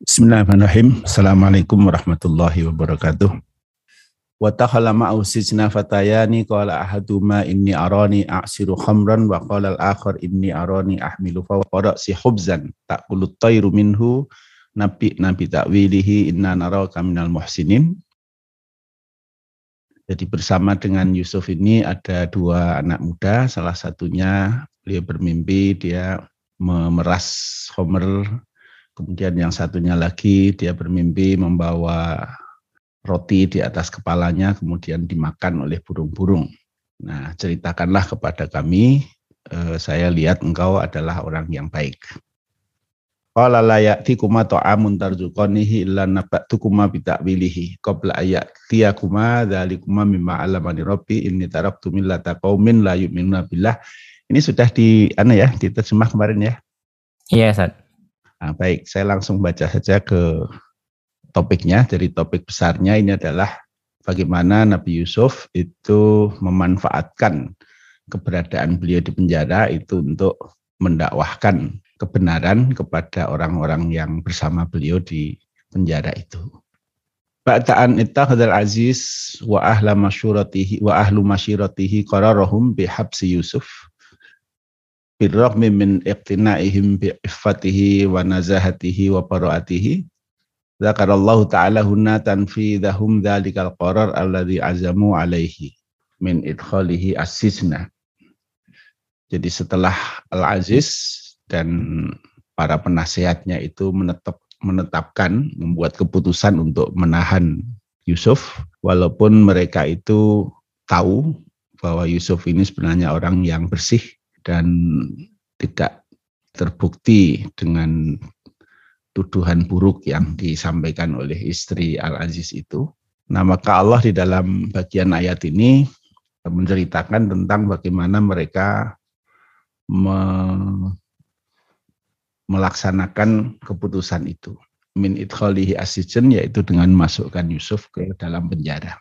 Bismillahirrahmanirrahim. Assalamualaikum warahmatullahi wabarakatuh. Wa takhala ma'u sijna fatayani qala ahaduma inni arani a'siru khamran wa qala al-akhar inni arani ahmilu fawqa si hubzan ta'kulu tayru minhu nabi nabi ta'wilihi inna naraka minal muhsinin. Jadi bersama dengan Yusuf ini ada dua anak muda, salah satunya beliau bermimpi dia memeras homer Kemudian yang satunya lagi dia bermimpi membawa roti di atas kepalanya kemudian dimakan oleh burung-burung. Nah, ceritakanlah kepada kami, eh, saya lihat engkau adalah orang yang baik. Qala la ya'tikuma ta'amun tarzuqanihi illa naba'tukuma bita'wilihi qabla ayatiyakuma dzalikuma mimma 'allamani rabbi inni taraktu millata qaumin la yu'minuna billah. Ini sudah di ana ya, diterjemah kemarin ya? Iya, Ustaz. Nah, baik, saya langsung baca saja ke topiknya. Dari topik besarnya ini adalah bagaimana Nabi Yusuf itu memanfaatkan keberadaan beliau di penjara itu untuk mendakwahkan kebenaran kepada orang-orang yang bersama beliau di penjara itu. Ba'ta'an ittakhadal aziz wa ahla masyuratihi wa ahlu masyiratihi qararahum bihabsi Yusuf birrahmi min iqtina'ihim bi'iffatihi wa nazahatihi wa paraatihi Zakarallahu ta'ala hunna tanfidahum dhalikal qarar alladhi azamu alaihi min idkhalihi asisna. Jadi setelah Al-Aziz dan para penasehatnya itu menetap, menetapkan, membuat keputusan untuk menahan Yusuf, walaupun mereka itu tahu bahwa Yusuf ini sebenarnya orang yang bersih, dan tidak terbukti dengan tuduhan buruk yang disampaikan oleh istri Al-Aziz itu. Nah, maka Allah di dalam bagian ayat ini menceritakan tentang bagaimana mereka me melaksanakan keputusan itu. Min idkhalihi asijen yaitu dengan masukkan Yusuf ke dalam penjara.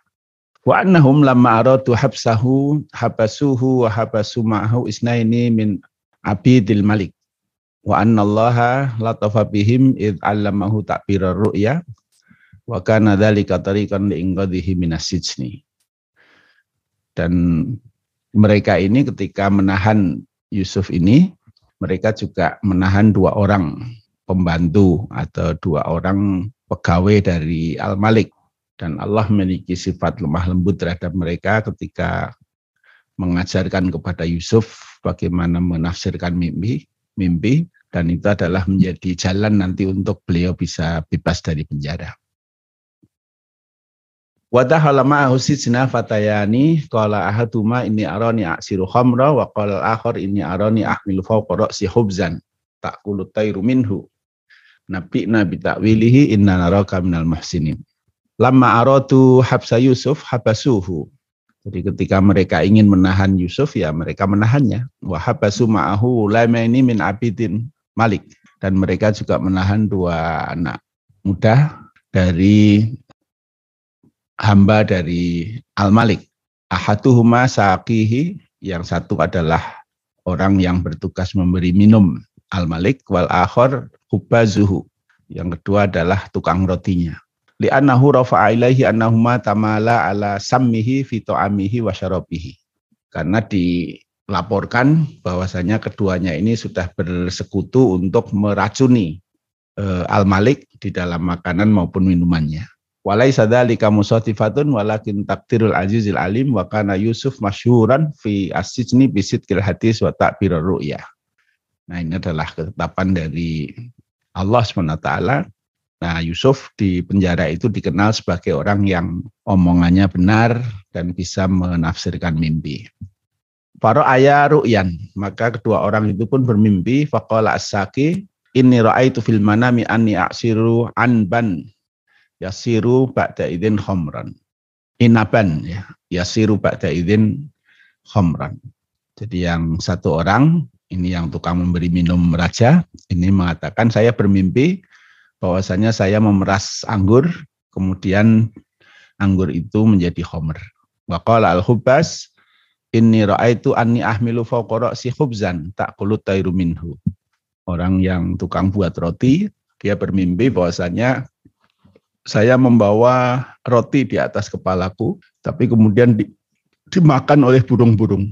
Wa annahum lamma aradu habsahu habasuhu wa habasu ma'ahu isnaini min abidil malik. Wa anna allaha latafa bihim id allamahu ta'birar ru'ya wa kana dhalika tariqan li'inqadhihi minas sijni. Dan mereka ini ketika menahan Yusuf ini, mereka juga menahan dua orang pembantu atau dua orang pegawai dari Al-Malik dan Allah memiliki sifat lemah lembut terhadap mereka ketika mengajarkan kepada Yusuf bagaimana menafsirkan mimpi, mimpi dan itu adalah menjadi jalan nanti untuk beliau bisa bebas dari penjara. Wadahala ma'ahu sijna fatayani qala ahaduma inni arani aksiru khamra wa qala al-akhar inni arani ahmilu fawqa ra'si hubzan ta'kulu tayru minhu. Nabi nabi ta'wilihi inna naraka minal muhsinin. Lama arotu habsa Yusuf habasuhu. Jadi ketika mereka ingin menahan Yusuf ya mereka menahannya. Wa habasu ma'ahu ini min abidin malik. Dan mereka juga menahan dua anak muda dari hamba dari Al-Malik. Ahatuhuma saqihi, yang satu adalah orang yang bertugas memberi minum Al-Malik, wal akhor hubazuhu. Yang kedua adalah tukang rotinya li'annahu rafa'a ilaihi annahuma tamala ala sammihi fi ta'amihi wa syarabihi. Karena dilaporkan bahwasanya keduanya ini sudah bersekutu untuk meracuni e, Al-Malik di dalam makanan maupun minumannya. Walai sadalika musatifatun walakin takdirul azizil alim wa kana Yusuf masyhuran fi asijni bisidkil hadis wa ta'birur ru'ya. Nah ini adalah ketetapan dari Allah SWT Nah, Yusuf di penjara itu dikenal sebagai orang yang omongannya benar dan bisa menafsirkan mimpi. Para ayah ru'yan, maka kedua orang itu pun bermimpi, faqala as-saki, inni ra'aitu fil manami anni aksiru anban, yasiru ba'da idin khomran. Inaban, ya, yasiru ba'da idin khomran. Jadi yang satu orang, ini yang tukang memberi minum raja, ini mengatakan, saya bermimpi, bahwasanya saya memeras anggur, kemudian anggur itu menjadi homer. Waqala al-hubbas, inni ra'aitu anni ahmilu fawqa ra'si khubzan ta'kulu tayru minhu. Orang yang tukang buat roti Dia bermimpi bahwasanya saya membawa roti di atas kepalaku, tapi kemudian di, dimakan oleh burung-burung.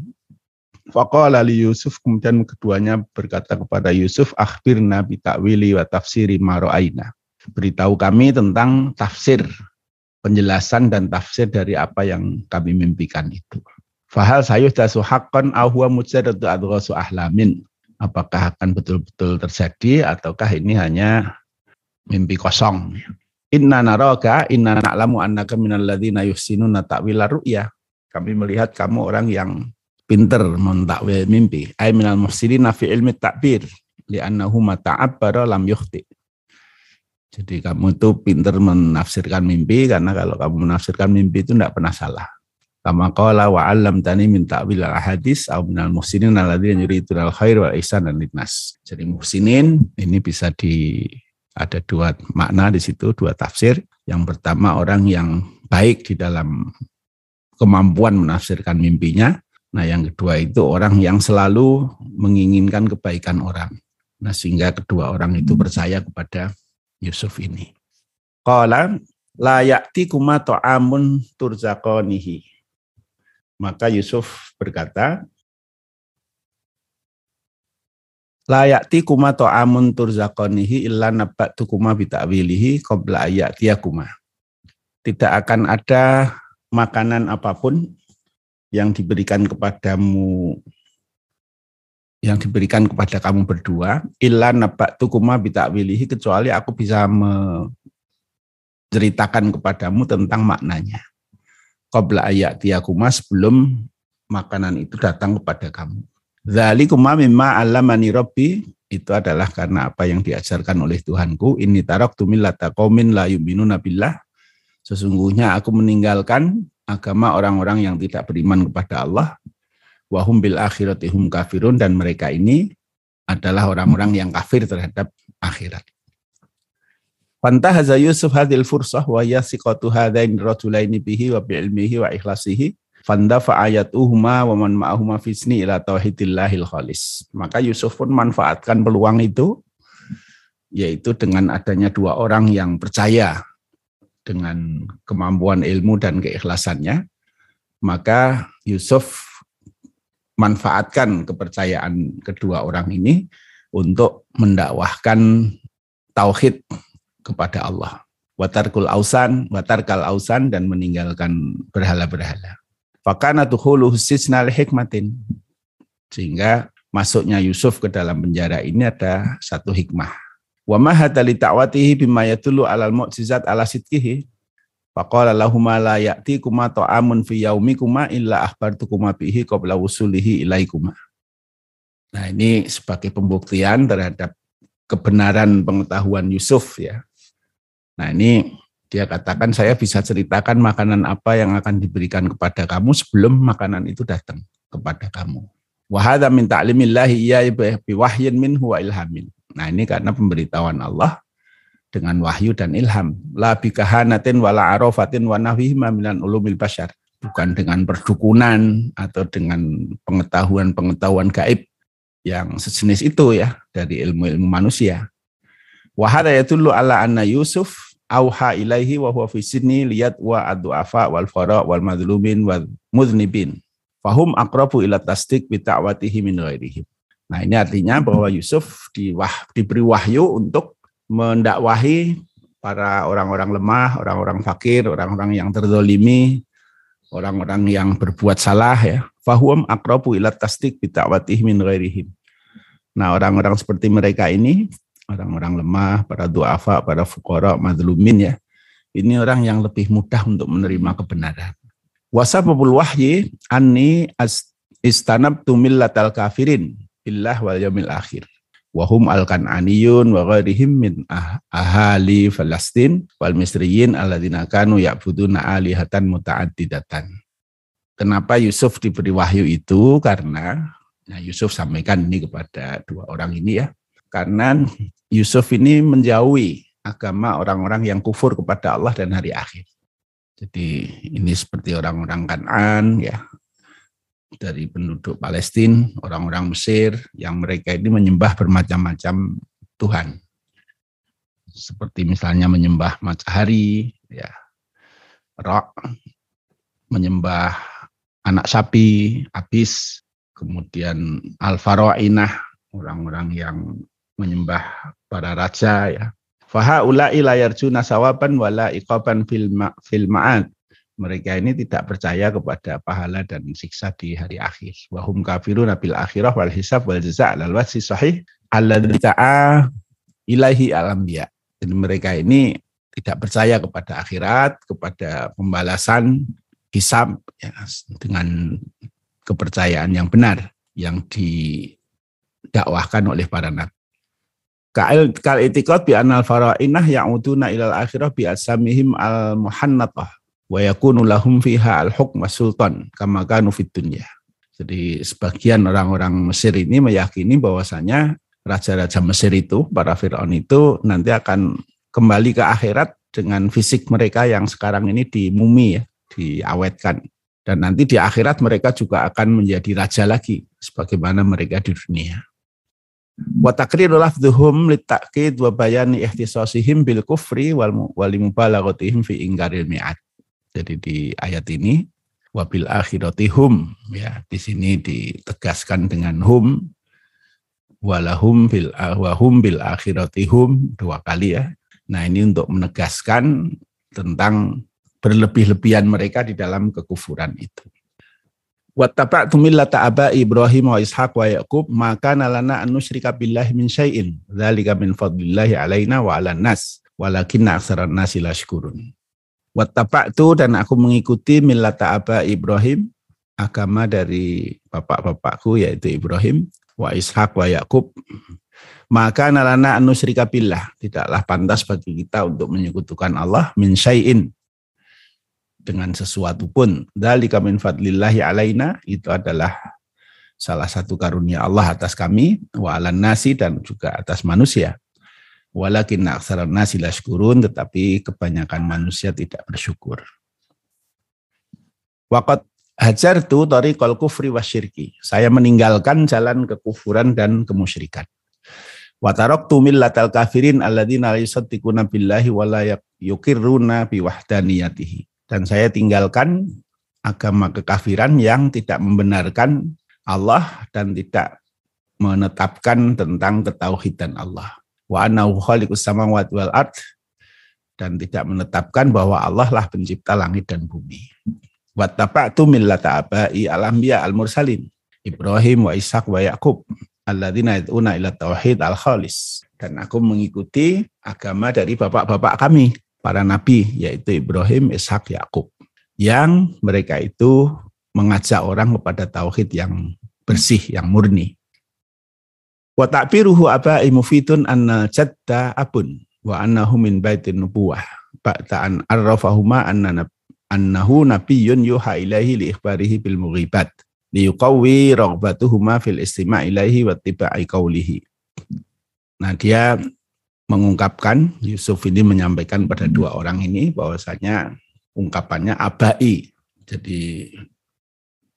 Faqala li Yusuf, kemudian keduanya berkata kepada Yusuf, akhbir nabi takwili wa tafsiri maro'aina. Beritahu kami tentang tafsir, penjelasan dan tafsir dari apa yang kami mimpikan itu. Fahal sayuh dasu haqqan ahuwa mujadatu adghasu ahlamin apakah akan betul-betul terjadi ataukah ini hanya mimpi kosong. Inna naraka inna na'lamu annaka minal ladzina yuhsinuna ta'wila ru'ya. Kami melihat kamu orang yang pinter mentakwil mimpi. Ai minal muhsinina fi ilmi ta'bir li'annahu mata'abbara lam yukhti. Jadi kamu itu pinter menafsirkan mimpi karena kalau kamu menafsirkan mimpi itu tidak pernah salah. Kama qala wa 'allamtani min ta'wil al-hadis aw minal muhsinin alladzina yuriduna al-khair wa ihsan dan linnas. Jadi muhsinin ini bisa di ada dua makna di situ, dua tafsir. Yang pertama orang yang baik di dalam kemampuan menafsirkan mimpinya. Nah, yang kedua itu orang yang selalu menginginkan kebaikan orang. Nah, sehingga kedua orang itu percaya kepada Yusuf ini. Qala la ya'ti kuma ta'amun turzaqanihi maka Yusuf berkata, Layakti kuma to'amun turzakonihi illa nabbatu kuma bita'wilihi qabla kuma. Tidak akan ada makanan apa pun yang diberikan kepadamu yang diberikan kepada kamu berdua illa nabbatu kuma bita'wilihi kecuali aku bisa menceritakan kepadamu tentang maknanya qabla ayatiyakuma sebelum makanan itu datang kepada kamu. Zalikuma mimma allamani rabbi itu adalah karena apa yang diajarkan oleh Tuhanku. Ini tarok tumillata qaumin la yu'minuna billah. Sesungguhnya aku meninggalkan agama orang-orang yang tidak beriman kepada Allah. Wahum bil akhiratihum kafirun dan mereka ini adalah orang-orang yang kafir terhadap akhirat. Fantahaza Yusuf hadil fursah wa yasiqatu hadain rajulaini bihi wa bi'ilmihi wa ikhlasihi fanda fa'ayatuhuma wa man ma'ahuma fisni ila tauhidillahil khalis. Maka Yusuf pun manfaatkan peluang itu yaitu dengan adanya dua orang yang percaya dengan kemampuan ilmu dan keikhlasannya, maka Yusuf manfaatkan kepercayaan kedua orang ini untuk mendakwahkan tauhid kepada Allah. Watarkul ausan, watarkal ausan dan meninggalkan berhala-berhala. Fakana tuhulu sisnal hikmatin. Sehingga masuknya Yusuf ke dalam penjara ini ada satu hikmah. Wa ma hadali ta'watihi bima yatulu alal mu'jizat ala sidkihi. Faqala lahuma la ya'tikuma ta'amun fi yaumikuma illa akhbartukuma bihi qabla wusulihi ilaikuma. Nah ini sebagai pembuktian terhadap kebenaran pengetahuan Yusuf ya Nah ini dia katakan saya bisa ceritakan makanan apa yang akan diberikan kepada kamu sebelum makanan itu datang kepada kamu. Wahada min ta'limillahi iya biwahyin minhu wa ilhamin. Nah ini karena pemberitahuan Allah dengan wahyu dan ilham. La bikahanatin wala arofatin wa nahwihima minan ulumil bashar. Bukan dengan perdukunan atau dengan pengetahuan-pengetahuan gaib yang sejenis itu ya dari ilmu-ilmu manusia. Wahada yatullu ala anna Yusuf auha ilaihi wa huwa fi sidni liyat wa adu'afa wal fara wal madlumin wal mudnibin. Fahum akrabu ila tasdik bi ta'watihi min ghairihim. Nah, ini artinya bahwa Yusuf wah diberi wahyu untuk mendakwahi para orang-orang lemah, orang-orang fakir, orang-orang yang terdolimi, orang-orang yang berbuat salah ya. Fahum akrabu ila tasdik bi ta'watihi min ghairihim. Nah, orang-orang seperti mereka ini orang-orang lemah, para duafa, para fukara, madlumin ya. Ini orang yang lebih mudah untuk menerima kebenaran. Wasababul wahyi anni istanab tumillatal kafirin billah wal yamil akhir. Wahum al-kan'aniyun wa ghairihim min ah, ahali Falastin wal misriyin alladzina kanu ya'buduna alihatan muta'addidatan. Kenapa Yusuf diberi wahyu itu? Karena nah Yusuf sampaikan ini kepada dua orang ini ya. Karena Yusuf ini menjauhi agama orang-orang yang kufur kepada Allah dan hari akhir. Jadi ini seperti orang-orang Kanan ya dari penduduk Palestina, orang-orang Mesir yang mereka ini menyembah bermacam-macam Tuhan. seperti misalnya menyembah matahari, ya, rock, menyembah anak sapi, abis, kemudian al-faro'inah, orang-orang yang menyembah para raja ya. Fahaula'i la yarjuna sawaban wala iqaban fil ma'ad. Mereka ini tidak percaya kepada pahala dan siksa di hari akhir. Wahum kafirun bil akhirah wal hisab wal jaza' al wasi sahih alladzi ilahi alambiya. Jadi mereka ini tidak percaya kepada akhirat, kepada pembalasan hisab ya, dengan kepercayaan yang benar yang didakwahkan oleh para nabi. Kal kal itikad bi anal fara'inah ya'uduna ilal akhirah bi asamihim al muhannatah wa yakunu lahum fiha al hukm sultan kama kanu fid dunya. Jadi sebagian orang-orang Mesir ini meyakini bahwasanya raja-raja Mesir itu, para Fir'aun itu nanti akan kembali ke akhirat dengan fisik mereka yang sekarang ini di mumi ya, diawetkan. Dan nanti di akhirat mereka juga akan menjadi raja lagi sebagaimana mereka di dunia wa takriru lafdhuhum litakid wa bayani ihtisasihim bil kufri wal mubalaghatihim fi ingkaril mi'ad. Jadi di ayat ini wabil akhiratihum ya di sini ditegaskan dengan hum walahum bil wahum bil akhiratihum dua kali ya. Nah, ini untuk menegaskan tentang berlebih-lebihan mereka di dalam kekufuran itu wattaba'tu millata aba Ibrahim wa Ishaq wa Yaqub maka nalana an nusyrika billahi min syai'in dzalika min fadlillahi alaina wa 'alan nas walakinna aksaran nasi lashkurun wattaba'tu dan aku mengikuti millata aba Ibrahim agama dari bapak-bapakku yaitu Ibrahim wa Ishaq wa Yaqub maka nalana an nusyrika billah tidaklah pantas bagi kita untuk menyekutukan Allah min syai'in dengan sesuatu pun. dari min fadlillahi alaina itu adalah salah satu karunia Allah atas kami wa alan nasi dan juga atas manusia. Walakin aksaran nasi lashkurun tetapi kebanyakan manusia tidak bersyukur. Waqat hajar tu tariqal kufri wasyirki. Saya meninggalkan jalan kekufuran dan kemusyrikan. Wa taraktu millatal kafirin alladzina la yusaddiquna billahi wa la yuqirruna biwahdaniyatihi dan saya tinggalkan agama kekafiran yang tidak membenarkan Allah dan tidak menetapkan tentang ketauhidan Allah. Wa annahu khaliqus samawati wal ard dan tidak menetapkan bahwa Allah lah pencipta langit dan bumi. Wattaba'tu millata abai al-anbiya al-mursalin Ibrahim wa Ishaq wa Yaqub alladzina yad'una ila tauhid al-khalis. Dan aku mengikuti agama dari bapak-bapak kami para nabi yaitu Ibrahim, Ishak, Yakub yang mereka itu mengajak orang kepada tauhid yang bersih, yang murni. Wa ta'biruhu aba'i mufidun anna jadda abun wa annahu min baitin nubuwah. Ba'ta'an arrafahuma anna annahu nabiyyun yuha ilaihi li ikhbarihi bil mughibat liyuqawwi raghbatuhuma fil istima' ilaihi wa tiba'i qawlihi. Nah dia mengungkapkan Yusuf ini menyampaikan pada dua orang ini bahwasanya ungkapannya abai jadi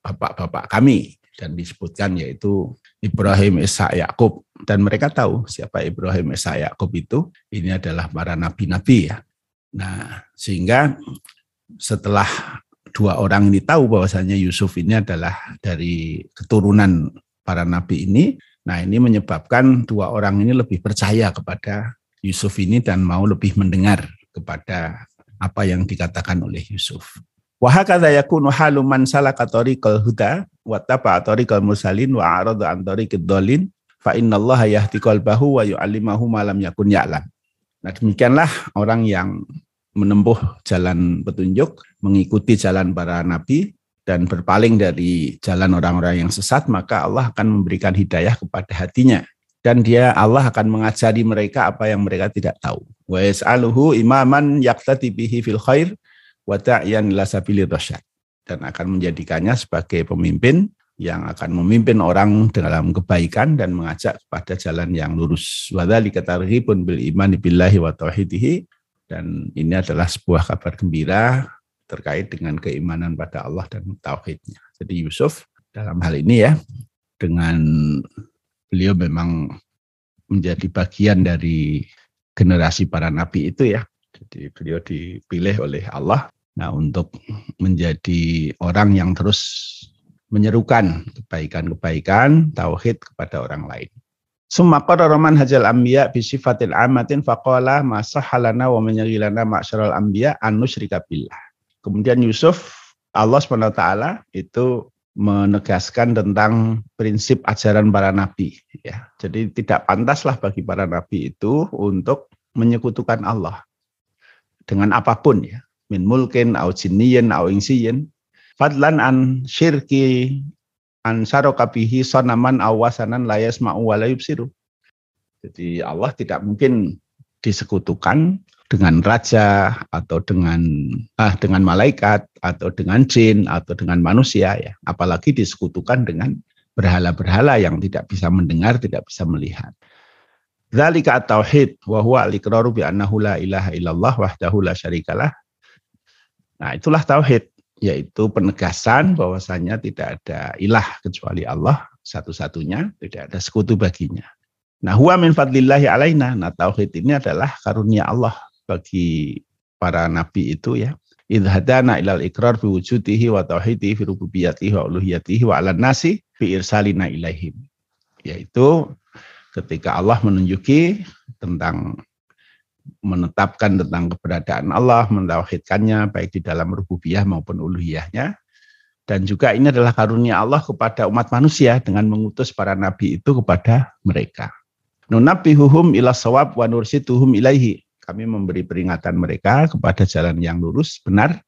bapak-bapak kami dan disebutkan yaitu Ibrahim Isa Yakub dan mereka tahu siapa Ibrahim Isa Yakub itu ini adalah para nabi-nabi ya. Nah, sehingga setelah dua orang ini tahu bahwasanya Yusuf ini adalah dari keturunan para nabi ini, nah ini menyebabkan dua orang ini lebih percaya kepada Yusuf ini dan mau lebih mendengar kepada apa yang dikatakan oleh Yusuf. Wahakadha yakunu halu man salaka tariqal huda wa taba tariqal mursalin wa arada an tariqid dhalin fa innallaha yahdi qalbahu wa yu'allimahu ma lam yakun ya'lam. Nah demikianlah orang yang menempuh jalan petunjuk, mengikuti jalan para nabi dan berpaling dari jalan orang-orang yang sesat, maka Allah akan memberikan hidayah kepada hatinya dan dia Allah akan mengajari mereka apa yang mereka tidak tahu. Wa yas'aluhu imaman yaqtati bihi fil khair wa ta'yan ila sabilir rasyad. Dan akan menjadikannya sebagai pemimpin yang akan memimpin orang dalam kebaikan dan mengajak kepada jalan yang lurus. Wa dzalika targhibun bil imani billahi wa tauhidihi dan ini adalah sebuah kabar gembira terkait dengan keimanan pada Allah dan tauhidnya. Jadi Yusuf dalam hal ini ya dengan beliau memang menjadi bagian dari generasi para nabi itu ya. Jadi beliau dipilih oleh Allah nah untuk menjadi orang yang terus menyerukan kebaikan-kebaikan tauhid kepada orang lain. Summa qarara manhajal anbiya bi sifatil amatin faqala ma sahhalana wa menyagilana ma'syaral anbiya an nusyrika billah. Kemudian Yusuf Allah SWT itu menegaskan tentang prinsip ajaran para nabi ya. Jadi tidak pantaslah bagi para nabi itu untuk menyekutukan Allah dengan apa pun ya. Min mulkin au jinniyin au insiyin fadlan an syirki an sarokabihi sonaman awasanan layas ma'u siru. Jadi Allah tidak mungkin disekutukan dengan raja atau dengan ah dengan malaikat atau dengan jin atau dengan manusia ya. Apalagi disekutukan dengan berhala-berhala yang tidak bisa mendengar tidak bisa melihat. Zalika tauhid wa huwa al-iqraru bi annahu la ilaha illallah wahdahu la syarikalah Nah, itulah tauhid yaitu penegasan bahwasanya tidak ada ilah kecuali Allah satu-satunya, tidak ada sekutu baginya. Nah, huwa min fadlillahi alaina. Nah, tauhid ini adalah karunia Allah bagi para nabi itu ya. Idh hadana ilal ikrar fi wujudihi wa tauhidihi fi rububiyatihi wa uluhiyatihi wa ala nasi fi irsalina ilaihim. Yaitu ketika Allah menunjuki tentang menetapkan tentang keberadaan Allah, mentauhidkannya baik di dalam rububiyah maupun uluhiyahnya. Dan juga ini adalah karunia Allah kepada umat manusia dengan mengutus para nabi itu kepada mereka. Nunabihuhum ila sawab wa nursituhum ilaihi. Kami memberi peringatan mereka kepada jalan yang lurus, benar,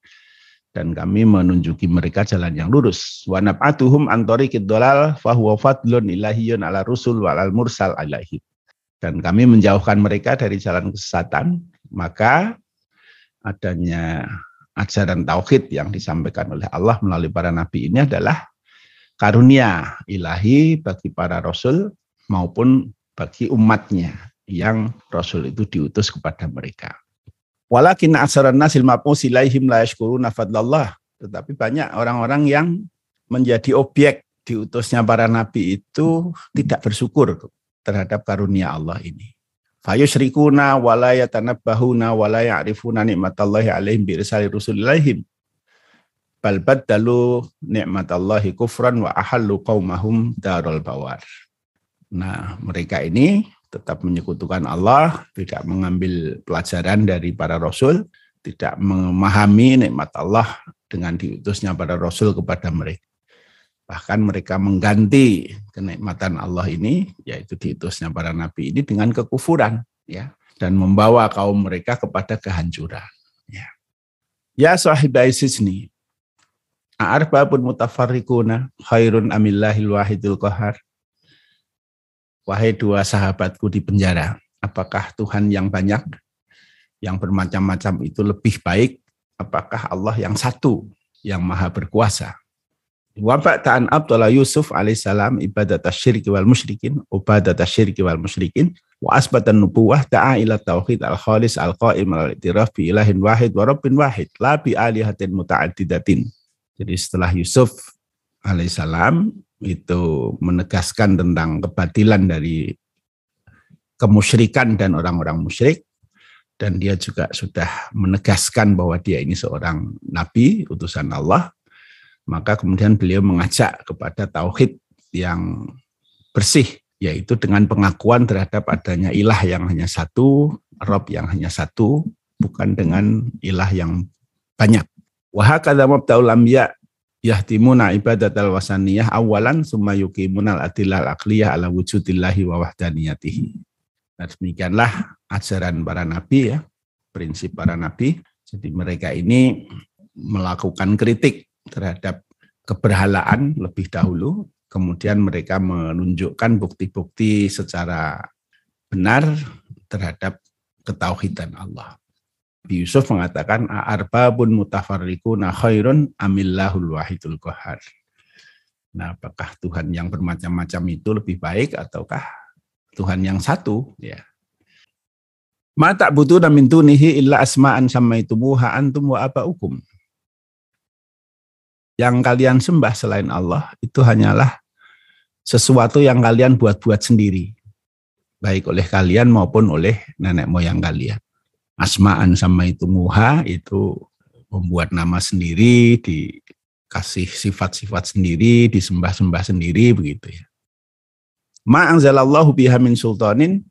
dan kami menunjuki mereka jalan yang lurus. Wa nab'atuhum antori dolal fahuwa fadlun ilahiyun ala rusul wa al mursal alaihi dan kami menjauhkan mereka dari jalan kesesatan, maka adanya ajaran tauhid yang disampaikan oleh Allah melalui para nabi ini adalah karunia ilahi bagi para rasul maupun bagi umatnya yang rasul itu diutus kepada mereka. Walakin asaran nasil ma'pus la. Tetapi banyak orang-orang yang menjadi objek diutusnya para nabi itu tidak bersyukur terhadap karunia Allah ini. Fayusyrikuna wala yatanabbahuna wala ya'rifuna nikmatallahi alaihim bi irsali rusulillaihim. Bal baddalu kufran wa ahallu qaumahum darul bawar. Nah, mereka ini tetap menyekutukan Allah, tidak mengambil pelajaran dari para rasul, tidak memahami nikmat Allah dengan diutusnya para rasul kepada mereka. Bahkan mereka mengganti kenikmatan Allah ini, yaitu diutusnya para nabi ini dengan kekufuran, ya, dan membawa kaum mereka kepada kehancuran. Ya, ya sahibai sisni, arbabun mutafarrikuna khairun amillahil wahidul qahar. Wahai dua sahabatku di penjara, apakah Tuhan yang banyak, yang bermacam-macam itu lebih baik? Apakah Allah yang satu, yang maha berkuasa? Wa ba'da'an abdullah Yusuf alaihissalam ibadat asyirki wal musyrikin, ibadat asyirki wal musyrikin, wa asbatan nubuwah da'a ila tauhid al-khalis al-qaim al-i'tiraf bi ilahin wahid wa rabbin wahid, la bi alihatin muta'addidatin. Jadi setelah Yusuf alaihissalam itu menegaskan tentang kebatilan dari kemusyrikan dan orang-orang musyrik, dan dia juga sudah menegaskan bahwa dia ini seorang nabi, utusan Allah, maka kemudian beliau mengajak kepada tauhid yang bersih yaitu dengan pengakuan terhadap adanya ilah yang hanya satu, rob yang hanya satu, bukan dengan ilah yang banyak. Wahakadha mabda'ul anbiya yahtimuna ibadat al-wasaniyah awalan summa yuqimunal adilal aqliyah ala wujudillahi wa wahdaniyatihi. Nah, demikianlah ajaran para nabi ya, prinsip para nabi. Jadi mereka ini melakukan kritik terhadap keberhalaan lebih dahulu, kemudian mereka menunjukkan bukti-bukti secara benar terhadap ketauhidan Allah. Yusuf mengatakan arbabun mutafarriquna khairun amillahul wahidul qahar. Nah, apakah Tuhan yang bermacam-macam itu lebih baik ataukah Tuhan yang satu ya. Ma ta'budu min dunihi illa asma'an sammaitumuha antum wa aba'ukum yang kalian sembah selain Allah itu hanyalah sesuatu yang kalian buat-buat sendiri. baik oleh kalian maupun oleh nenek moyang kalian. Asma'an sama itu muha itu membuat nama sendiri, dikasih sifat-sifat sendiri, disembah-sembah sendiri begitu ya. Ma'anzalallahu biha min sultanin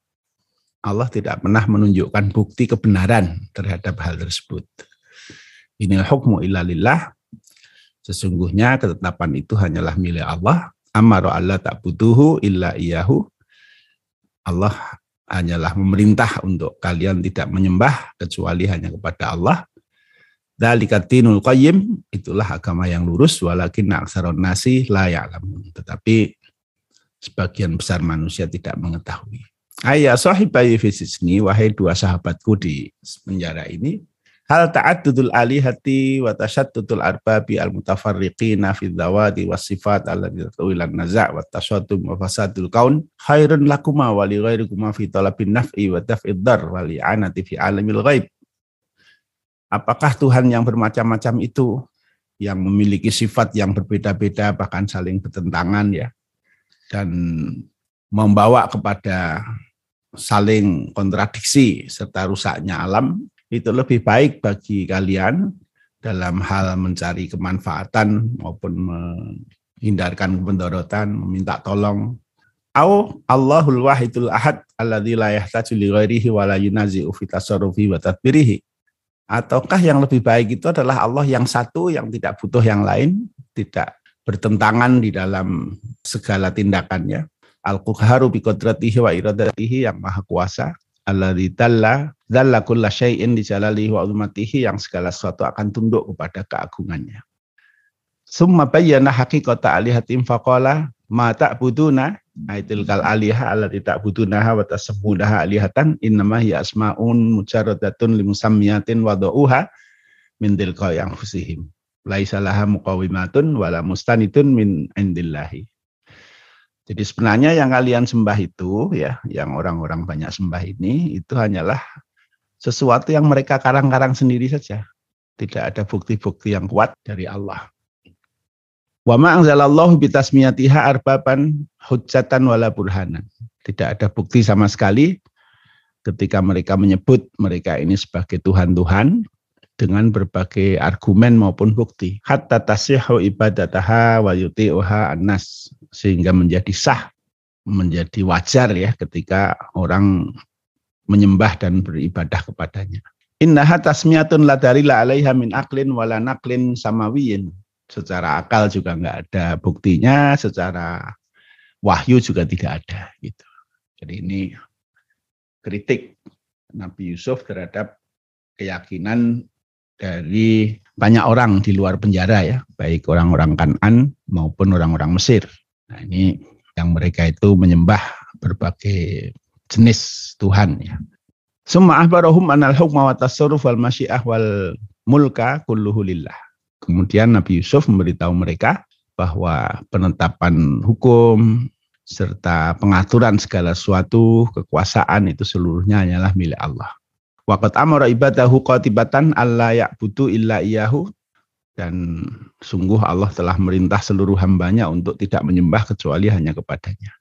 Allah tidak pernah menunjukkan bukti kebenaran terhadap hal tersebut. Inil hukmu illa lillah. Sesungguhnya ketetapan itu hanyalah milik Allah. Amaro Allah tak butuhu illa iyahu. Allah hanyalah memerintah untuk kalian tidak menyembah kecuali hanya kepada Allah. Dalikatinul qayyim itulah agama yang lurus walakin aksaron nasi la ya'lamun. Tetapi sebagian besar manusia tidak mengetahui. Ayah sahibai fisisni wahai dua sahabatku di penjara ini hal ta'addudul alihati wa tashaddudul arbabi al mutafarriqina fi dzawati was sifat allati tawilan naza' wa tasaddum wa fasadul kaun khairun lakuma wa li ghairikuma fi talabin naf'i wa daf'id dar wa li'anati fi alamil ghaib. Apakah Tuhan yang bermacam-macam itu? Yang memiliki sifat yang berbeda-beda bahkan saling bertentangan ya. Dan membawa kepada saling kontradiksi serta rusaknya alam itu lebih baik bagi kalian dalam hal mencari kemanfaatan maupun menghindarkan kebendorotan, meminta tolong. Au Allahul wahidul ahad alladzi la yahtaju li ghairihi wa la yunazi'u fi tasarrufi wa tadbirihi Ataukah yang lebih baik itu adalah Allah yang satu yang tidak butuh yang lain, tidak bertentangan di dalam segala tindakannya. Al-Qahharu bi qadratihi wa iradatihi yang maha kuasa. Alladzi dalla kulla syai'in di wa yang segala sesuatu akan tunduk kepada keagungannya. Summa bayyana haqiqata alihatim faqala ma ta'buduna Aitil kal alihah ala tidak butuh naha wa tasammudaha alihatan innama hiya asma'un mujarradatun limusammiyatin wada'uha min tilqa yang fusihim. Laisa laha muqawimatun wala mustanitun min indillahi. Jadi sebenarnya yang kalian sembah itu ya, yang orang-orang banyak sembah ini itu hanyalah sesuatu yang mereka karang-karang sendiri saja. Tidak ada bukti-bukti yang kuat dari Allah. Wa ma anzalallahu bitasmiyatiha arbaban hujjatan wala burhanan. Tidak ada bukti sama sekali ketika mereka menyebut mereka ini sebagai Tuhan-Tuhan dengan berbagai argumen maupun bukti. Hatta tasihu ibadataha wa yuti'uha annas. Sehingga menjadi sah, menjadi wajar ya ketika orang menyembah dan beribadah kepadanya. Innaha tasmiyatun la dalila alaiha min aklin wala naqlin samawiyin secara akal juga nggak ada buktinya, secara wahyu juga tidak ada gitu. Jadi ini kritik Nabi Yusuf terhadap keyakinan dari banyak orang di luar penjara ya, baik orang-orang Kanan maupun orang-orang Mesir. Nah, ini yang mereka itu menyembah berbagai jenis Tuhan ya. Summa ahbarahum anal hukma wa tasarruf wal masyiah wal mulka kulluhu lillah. Kemudian Nabi Yusuf memberitahu mereka bahwa penetapan hukum serta pengaturan segala sesuatu, kekuasaan itu seluruhnya hanyalah milik Allah. Waqat amara ibadahu qatibatan alla ya'budu illa iyahu dan sungguh Allah telah merintah seluruh hambanya untuk tidak menyembah kecuali hanya kepadanya.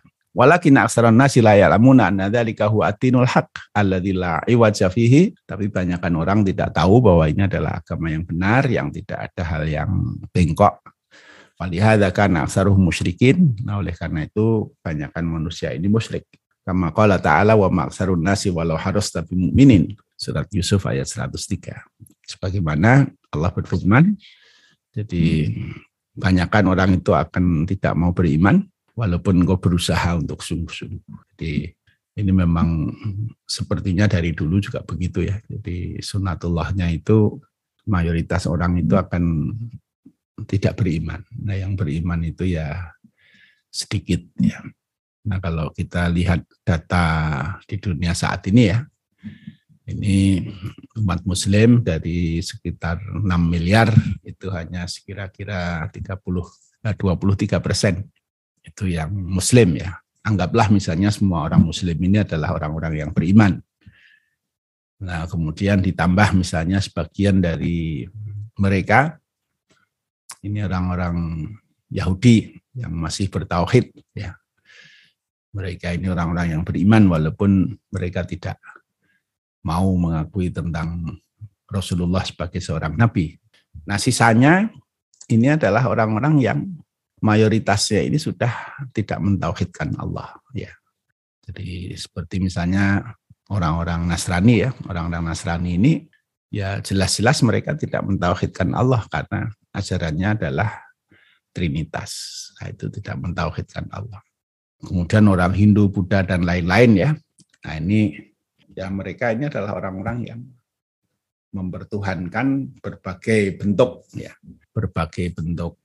Walakin aksaran nasi la ya'lamuna anna dzalika huwa atinul haq alladzi la iwaja tapi banyakkan orang tidak tahu bahwa ini adalah agama yang benar yang tidak ada hal yang bengkok Walihada kana aksaruh musyrikin. Nah oleh karena itu banyakkan manusia ini musyrik. Kama qala ta'ala wa maksarun nasi walau harus tapi mukminin. Surat Yusuf ayat 103. Sebagaimana Allah berfirman, jadi banyakkan orang itu akan tidak mau beriman walaupun engkau berusaha untuk sungguh-sungguh. Jadi ini memang sepertinya dari dulu juga begitu ya. Jadi sunatullahnya itu mayoritas orang itu akan tidak beriman. Nah, yang beriman itu ya sedikit ya. Nah, kalau kita lihat data di dunia saat ini ya, Ini umat muslim dari sekitar 6 miliar itu hanya sekira-kira 30 23 persen itu yang muslim ya. Anggaplah misalnya semua orang muslim ini adalah orang-orang yang beriman. Nah, kemudian ditambah misalnya sebagian dari mereka ini orang-orang Yahudi yang masih bertauhid ya. Mereka ini orang-orang yang beriman walaupun mereka tidak mau mengakui tentang Rasulullah sebagai seorang nabi. Nah, sisanya ini adalah orang-orang yang mayoritasnya ini sudah tidak mentauhidkan Allah ya. Jadi seperti misalnya orang-orang Nasrani ya, orang-orang Nasrani ini ya jelas-jelas mereka tidak mentauhidkan Allah karena ajarannya adalah Trinitas. Nah, itu tidak mentauhidkan Allah. Kemudian orang Hindu, Buddha dan lain-lain ya. Nah, ini ya mereka ini adalah orang-orang yang mempertuhankan berbagai bentuk ya, berbagai bentuk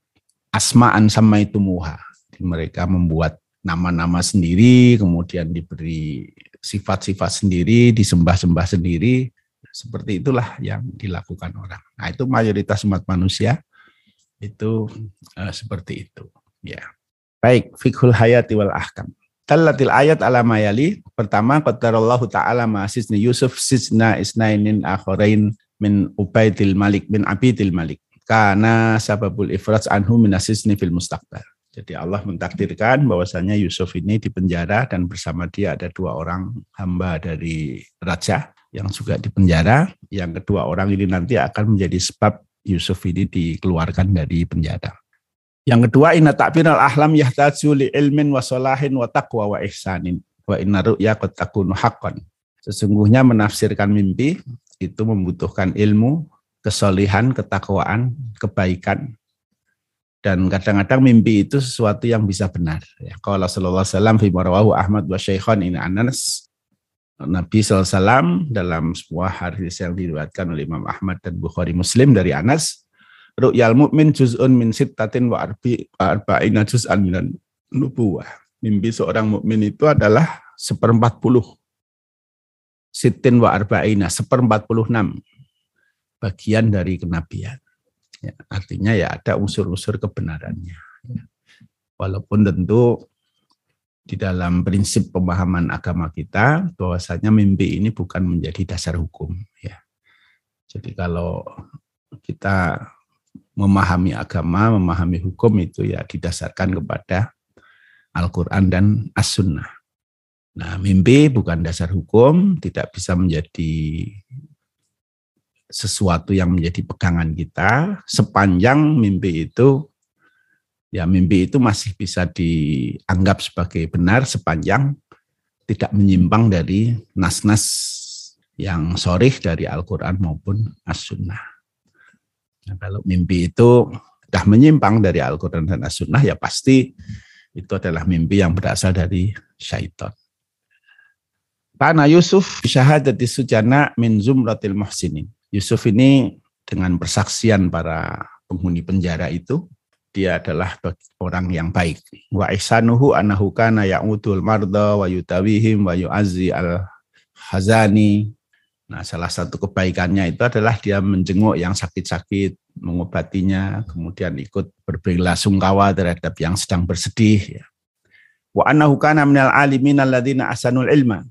asma'an sama itu muha. Mereka membuat nama-nama sendiri, kemudian diberi sifat-sifat sendiri, disembah-sembah sendiri, seperti itulah yang dilakukan orang. Nah, itu mayoritas umat manusia itu uh, seperti itu, ya. Baik, fikhul hayati wal ahkam. Talatil ayat ala mayali. Pertama, qadarallahu ta'ala ma'asisni Yusuf sisna isnainin akharain min Ubaidil Malik bin Abidil Malik. Karena sababul ifraj anhu minasisni fil mustaqbal. Jadi Allah mentakdirkan bahwasanya Yusuf ini dipenjara dan bersama dia ada dua orang hamba dari raja yang juga dipenjara. Yang kedua orang ini nanti akan menjadi sebab Yusuf ini dikeluarkan dari penjara. Yang kedua inna ta'binal ahlam yahtaju li ilmin wa solahin wa taqwa wa ihsanin wa inna ru'ya qad takunu haqqan. Sesungguhnya menafsirkan mimpi itu membutuhkan ilmu, kesolihan, ketakwaan, kebaikan, dan kadang-kadang mimpi itu sesuatu yang bisa benar. Ya, kalau Rasulullah SAW fi Ahmad wa Syaikhan ini Anas Nabi SAW dalam sebuah hadis yang diriwayatkan oleh Imam Ahmad dan Bukhari Muslim dari Anas Ru'yal mu'min juz'un min sittatin wa arbi arba'ina juz'an minan nubuwah. Mimpi seorang mukmin itu adalah seperempat puluh. Sitin wa arba'ina, seperempat puluh enam. Bagian dari kenabian. Ya, artinya ya ada unsur-unsur kebenarannya. Ya. Walaupun tentu di dalam prinsip pemahaman agama kita bahwasanya mimpi ini bukan menjadi dasar hukum. Ya. Jadi kalau kita memahami agama, memahami hukum itu ya didasarkan kepada Al-Quran dan As-Sunnah. Nah, mimpi bukan dasar hukum, tidak bisa menjadi sesuatu yang menjadi pegangan kita sepanjang mimpi itu ya mimpi itu masih bisa dianggap sebagai benar sepanjang tidak menyimpang dari nas-nas yang sorih dari Al-Quran maupun As-Sunnah. Nah, kalau mimpi itu sudah menyimpang dari Al-Quran dan As-Sunnah, ya pasti itu adalah mimpi yang berasal dari syaitan. Karena Yusuf syahadati sujana min zumratil muhsinin. Yusuf ini dengan persaksian para penghuni penjara itu dia adalah orang yang baik. Wa ihsanuhu annahu kana ya'udul marda wa yutawihim wa yu'azzi al hazani. Nah, salah satu kebaikannya itu adalah dia menjenguk yang sakit-sakit, mengobatinya, kemudian ikut berbela sungkawa terhadap yang sedang bersedih. Ya. Wa annahu kana minal alimin alladzina asanul ilma.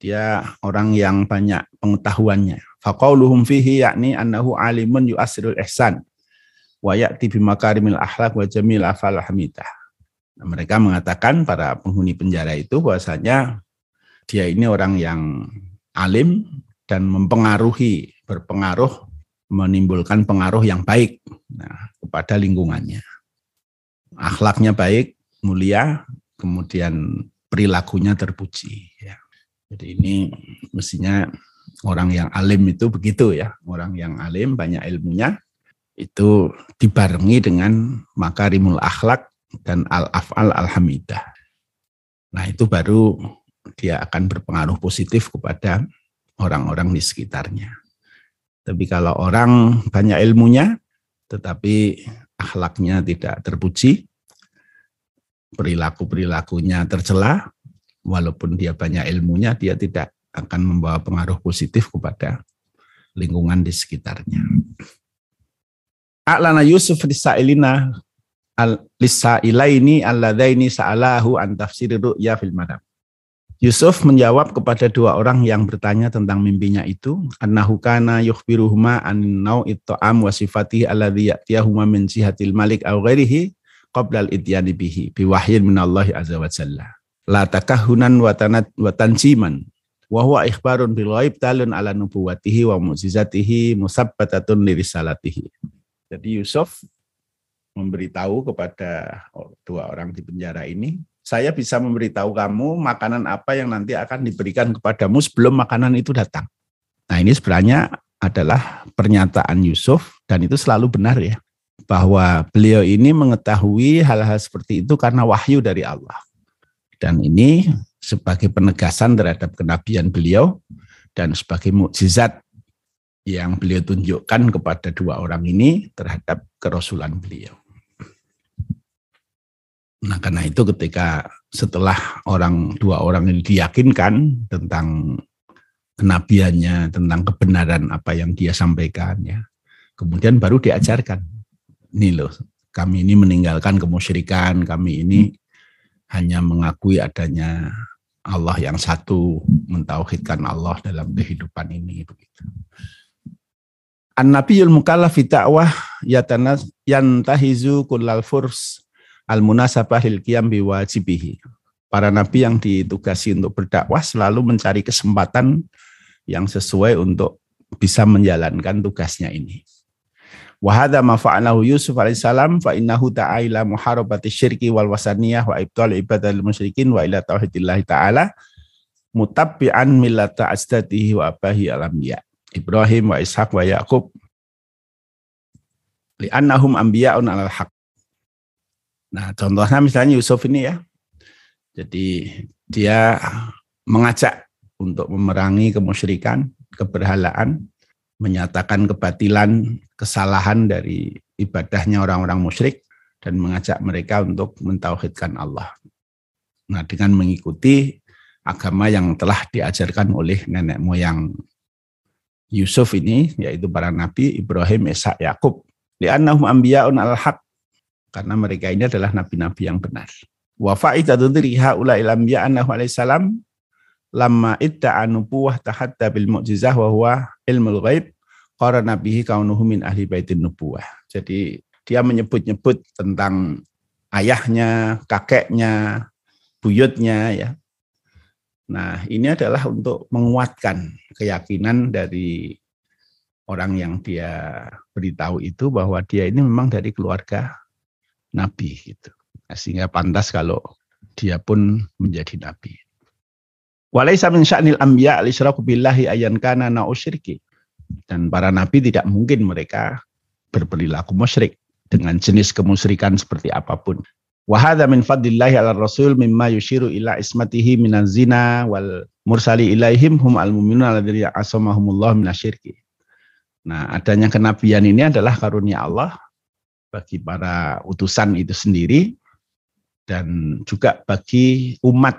Dia orang yang banyak pengetahuannya. Faqauluhum fihi yakni annahu alimun yu'asirul ihsan wa ya'ti bimakarimil akhlak wa jamil afal hamidah. Nah, mereka mengatakan para penghuni penjara itu bahwasanya dia ini orang yang alim dan mempengaruhi, berpengaruh, menimbulkan pengaruh yang baik nah, kepada lingkungannya. Akhlaknya baik, mulia, kemudian perilakunya terpuji. Ya. Jadi ini mestinya orang yang alim itu begitu ya, orang yang alim banyak ilmunya itu dibarengi dengan makarimul akhlak dan al-af'al alhamidah. Nah, itu baru dia akan berpengaruh positif kepada orang-orang di sekitarnya. Tapi kalau orang banyak ilmunya tetapi akhlaknya tidak terpuji, perilaku-perilakunya tercela, walaupun dia banyak ilmunya, dia tidak akan membawa pengaruh positif kepada lingkungan di sekitarnya. A'lana Yusuf lisailina lisailaini alladaini sa'alahu an tafsir ru'ya fil madam. Yusuf menjawab kepada dua orang yang bertanya tentang mimpinya itu, annahu kana yukhbiruhuma an nau'i ta'am wa sifatihi alladhi ya'tiyahuma min sihatil malik aw ghairihi qabla al-ityani bihi biwahyin min Allah azza wa jalla. La takahunan wa tanat wa tansiman wa huwa ikhbarun bil ghaib talun ala nubuwatihi wa mu'jizatihi musabbatatun li risalatihi. Jadi Yusuf memberitahu kepada dua orang di penjara ini saya bisa memberitahu kamu makanan apa yang nanti akan diberikan kepadamu sebelum makanan itu datang. Nah ini sebenarnya adalah pernyataan Yusuf dan itu selalu benar ya. Bahwa beliau ini mengetahui hal-hal seperti itu karena wahyu dari Allah. Dan ini sebagai penegasan terhadap kenabian beliau dan sebagai mukjizat yang beliau tunjukkan kepada dua orang ini terhadap kerasulan beliau. Nah karena itu ketika setelah orang dua orang ini diyakinkan tentang kenabiannya, tentang kebenaran apa yang dia sampaikan ya, kemudian baru diajarkan, ini loh kami ini meninggalkan kemusyrikan, kami ini hanya mengakui adanya Allah yang satu, mentauhidkan Allah dalam kehidupan ini begitu. An-Nabiyul Mukallaf fi ta'wah yantahizu kullal furs al-munasabah lil qiyam biwajibihi. Para nabi yang ditugasi untuk berdakwah selalu mencari kesempatan yang sesuai untuk bisa menjalankan tugasnya ini. Wa hadza ma fa'alahu Yusuf alaihissalam fa innahu ta'ala muharabati syirki wal wasaniyah wa ibtal ibadal musyrikin wa ila tauhidillah ta'ala mutabbi'an millata ajdadihi wa abahi alambiya Ibrahim wa Ishaq wa Yaqub. Li'annahum anbiya'un alal haq. Nah, contohnya misalnya Yusuf ini ya. Jadi dia mengajak untuk memerangi kemusyrikan, keberhalaan, menyatakan kebatilan, kesalahan dari ibadahnya orang-orang musyrik dan mengajak mereka untuk mentauhidkan Allah. Nah, dengan mengikuti agama yang telah diajarkan oleh nenek moyang Yusuf ini, yaitu para nabi Ibrahim, Ishak, Yakub. Li'annahum ambiya'un al-haq karena mereka ini adalah nabi-nabi yang benar. Wa fa'idatu dzikri haula ilambiya annahu alaihi salam lamma idda'a nubuwah tahadda bil mu'jizah wa huwa ilmul ghaib qarana bihi kaunuhu min ahli baitin nubuwah. Jadi dia menyebut-nyebut tentang ayahnya, kakeknya, buyutnya ya. Nah, ini adalah untuk menguatkan keyakinan dari orang yang dia beritahu itu bahwa dia ini memang dari keluarga nabi gitu. Nah, sehingga pantas kalau dia pun menjadi nabi. Walaysa min sya'nil anbiya al-isyraku billahi ayan kana na'usyirki. Dan para nabi tidak mungkin mereka berperilaku musyrik dengan jenis kemusyrikan seperti apa pun. Wahada min fadlillahi ala rasul mimma yushiru ila ismatihi minan zina wal mursali ilaihim hum al mu'minuna alladhina asamahumullah minasyirki. Nah, adanya kenabian ini adalah karunia Allah bagi para utusan itu sendiri dan juga bagi umat